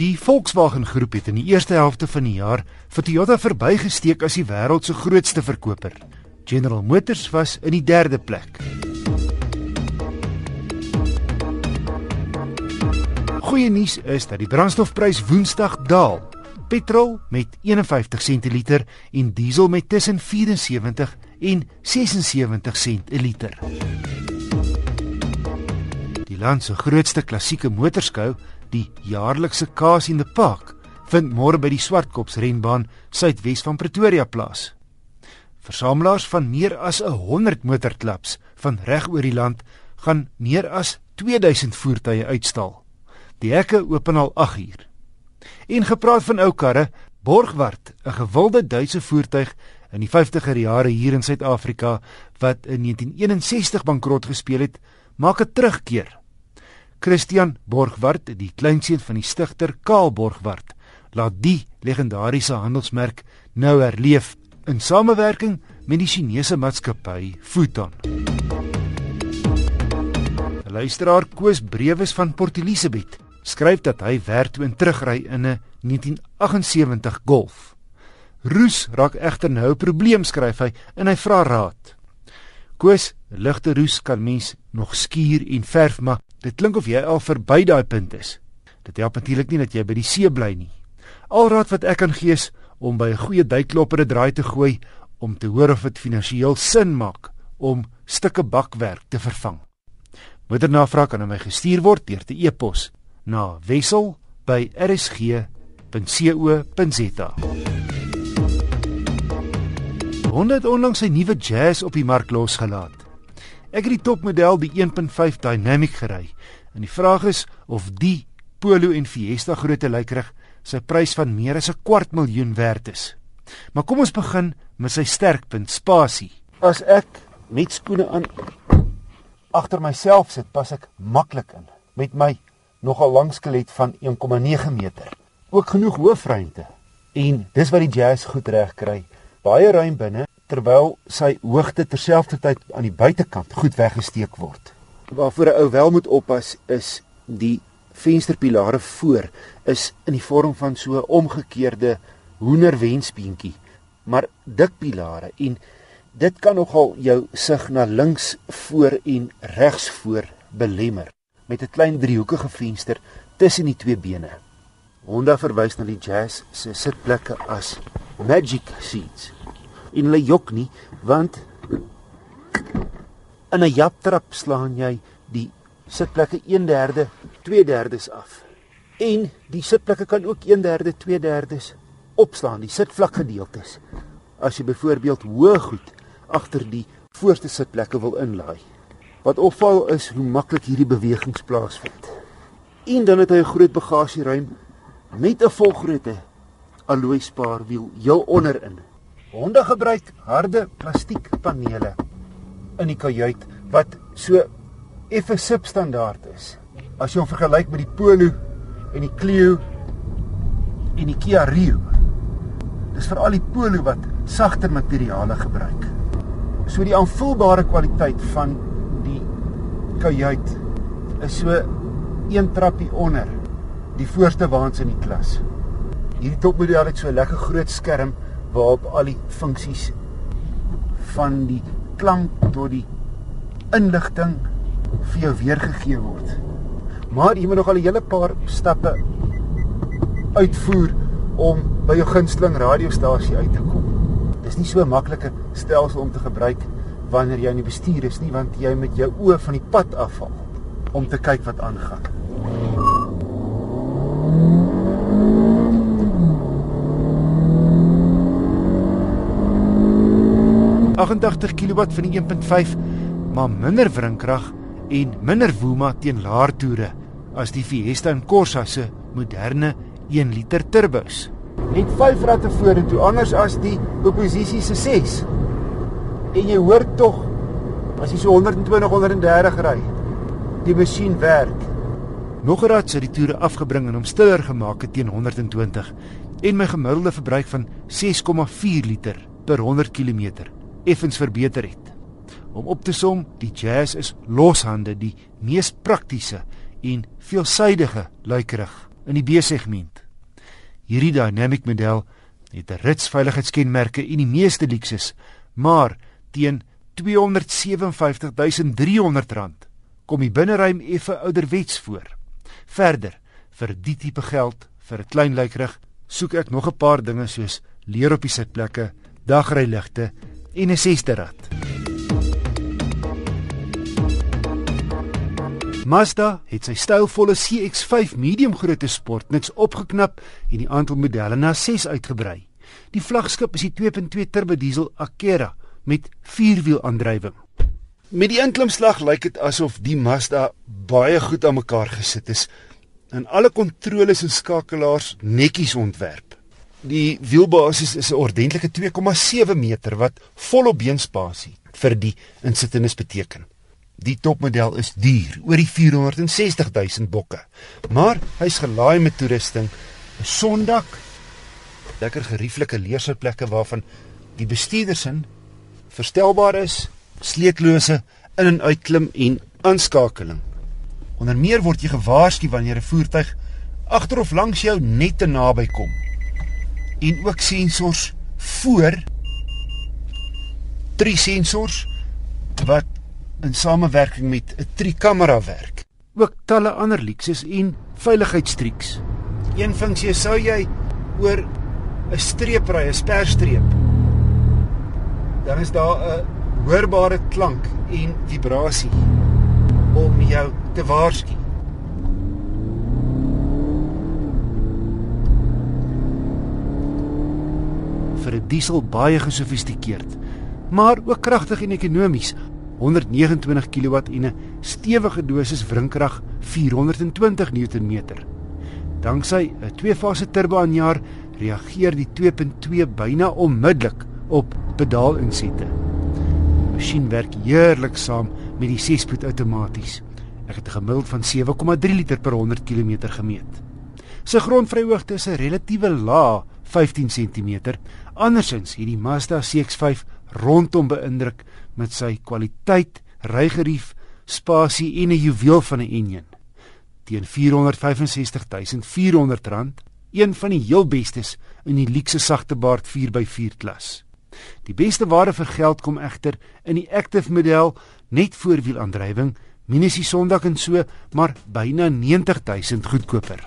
Die Volkswagen groep het in die eerste helfte van die jaar vir Toyota verbygesteek as die wêreld se grootste verkoper. General Motors was in die derde plek. Goeie nuus is dat die brandstofprys Woensdag daal. Petrol met 51 sent per liter en diesel met tussen 74 en 76 sent per liter. Die land se grootste klassieke motorskou Die jaarlikse Kaas in die Park vind môre by die Swartkops renbaan suidwes van Pretoria plaas. Versamelaars van meer as 100 motorklubs van reg oor die land gaan meer as 2000 voertuie uitstal. Die hekke open al 8 uur. En gepraat van ou karre, Borgward, 'n gewilde Duitse voertuig in die 50er jare hier in Suid-Afrika wat in 1961 bankrot gespeel het, maak 'n terugkeer Christian Borgward, die kleinseun van die stigter Karl Borgward, laat die legendariese handelsmerk nou herleef in samewerking met die Chinese maatskappy Futon. Luisteraar Koos Brewes van Port Elizabeth skryf dat hy werk toe in terugry in 'n 1978 Golf. Roes raak egter nou 'n probleem skryf hy en hy vra raad. Koos, ligte roes kan mens nog skuur en verf, maar Dit klink of jy al verby daai punt is. Dit help natuurlik nie dat jy by die see bly nie. Alraad wat ek kan gee is om by 'n goeie duikklopper 'n draai te gooi om te hoor of dit finansiëel sin maak om stukke bakwerk te vervang. Moedernavraag kan aan my gestuur word deur te e-pos na wissel@rsg.co.za. Honda het onlangs sy nuwe Jazz op die mark losgelaat. Ek het die topmodel die 1.5 Dynamic gery. En die vraag is of die Polo en Fiesta grootte lykerig sy prys van meer as 'n kwart miljoen werd is. Maar kom ons begin met sy sterkpunt, spasie. As ek met skoene aan agter myself sit, pas ek maklik in met my nogal lang skelet van 1,9 meter. Ook genoeg hoofruimte. En dis wat die Jazz goed reg kry. Baie ruim binne terwyl sy hoogte terselfdertyd aan die buitekant goed weggesteek word. Waarvoor 'n ou wel moet oppas is die vensterpilare voor is in die vorm van so 'n omgekeerde hoenderwensbeentjie, maar dik pilare en dit kan nogal jou sig na links voor en regs voor belemmer met 'n klein driehoekige venster tussen die twee bene. Honda verwys na die Jazz se sitplekke as magic seats en hulle jok nie want in 'n japtrap slaan jy die sitplekke 1/3, 2/3 af. En die sitplekke kan ook 1/3, 2/3 opslaan, die sitvlak gedeeltes. As jy byvoorbeeld hoë goed agter die voorste sitplekke wil inlaai. Wat opval is hoe maklik hierdie bewegings plaasvind. En dan het hy 'n groot bagasieruim met 'n volgrootte alloy spaarwiel heel onderin Honde gebruik harde plastiekpanele in die kajuit wat so effe substandaard is. As jy hom vergelyk met die Polo en die Clio en die Kia Rio. Dis veral die Polo wat sagter materiale gebruik. So die aanvoelbare kwaliteit van die kajuit is so een trappie onder die voorste waans in die klas. Hierdie topmodel het so 'n lekker groot skerm waarop al die funksies van die klank tot die inligting vir jou weergegee word. Maar jy moet nog al 'n hele paar stappe uitvoer om by jou gunsteling radiostasie uit te kom. Dis nie so 'n maklike stelsel om te gebruik wanneer jy in die bestuur is nie, want jy met jou oë van die pad afval om te kyk wat aangaan. 88 kW van die 1.5, maar minder wrinkrag en minder woema teen laer toere as die Fiesta en Corsa se moderne 1 liter turbos. Net 5 ratte vorentoe anders as die oppositie se 6. En jy hoor tog as jy so 120 130 ry, die masjien werk. Nog 'n rad sit die toere afgebring en hom stiller gemaak het teen 120 en my gemiddelde verbruik van 6,4 liter per 100 km effens verbeter het. Om op te som, die Jazz is loshande die mees praktiese en veelsidige luikerig in die B-segment. Hierdie Dynamic model het 'n rits veiligheidskenmerke en die meeste luksus, maar teen R257.300 kom die binneruim effe ouderwets voor. Verder, vir die tipe geld vir 'n klein lykrig, soek ek nog 'n paar dinge soos leer op die sitplekke, dagryligte en 'n sesderrad. Mazda het sy stylvolle CX-5 medium grootte sportnuts opgeknap en die aantal modelle na 6 uitgebrei. Die vlaggenskap is die 2.2 turbo diesel Acera met vierwielaandrywing. Met die inklimslag lyk dit asof die Mazda baie goed aan mekaar gesit is en alle kontroles en skakelaars netjies ontwerp. Die wielbasis is 'n ordentlike 2,7 meter wat volop beenspasie vir die insittendes beteken. Die topmodel is duur, oor die 460 000 bokke. Maar hy's gelaai met toerusting, 'n sondak, lekker gerieflike leersitplekke waarvan die bestuurdersin verstelbaar is, sleetlose in en uitklim en aanskakeling. Onder meer word jy gewaarsku wanneer 'n voertuig agter of langs jou net te naby kom. En ook sensors voor drie sensors wat in samewerking met 'n trikamera werk. Ook talle ander luksus en veiligheidstriks. Een funksie sou jy oor 'n streep ry, 'n sperstreep. Dan is daar 'n hoorbare klank en vibrasie om jou te waarsku. vir 'n diesel baie gesofistikeerd, maar ook kragtig en ekonomies. 129 kW en 'n stewige dosis wrinkrag 420 Nm. Danksy 'n twee-fase turbo aanjaer reageer die 2.2 byna onmiddellik op pedaalinsette. Die masjien werk heerlik saam met die 6-spoed outomaties. Ek het 'n gemiddeld van 7,3 liter per 100 km gemeet. Sy grondvryhoogte is 'n relatiewe lae 15 cm. Andersins het die Mazda CX-5 rondom beïndruk met sy kwaliteit, rygerief, spasie en 'n juweel van 'n enjin. Teen R465.400, een van die heel bestes in die luukse sagtebaard 4x4 klas. Die beste ware vir geld kom egter in die Active model net voorwielaandrywing, minusie Sondag en so, maar byna 90000 goedkoper.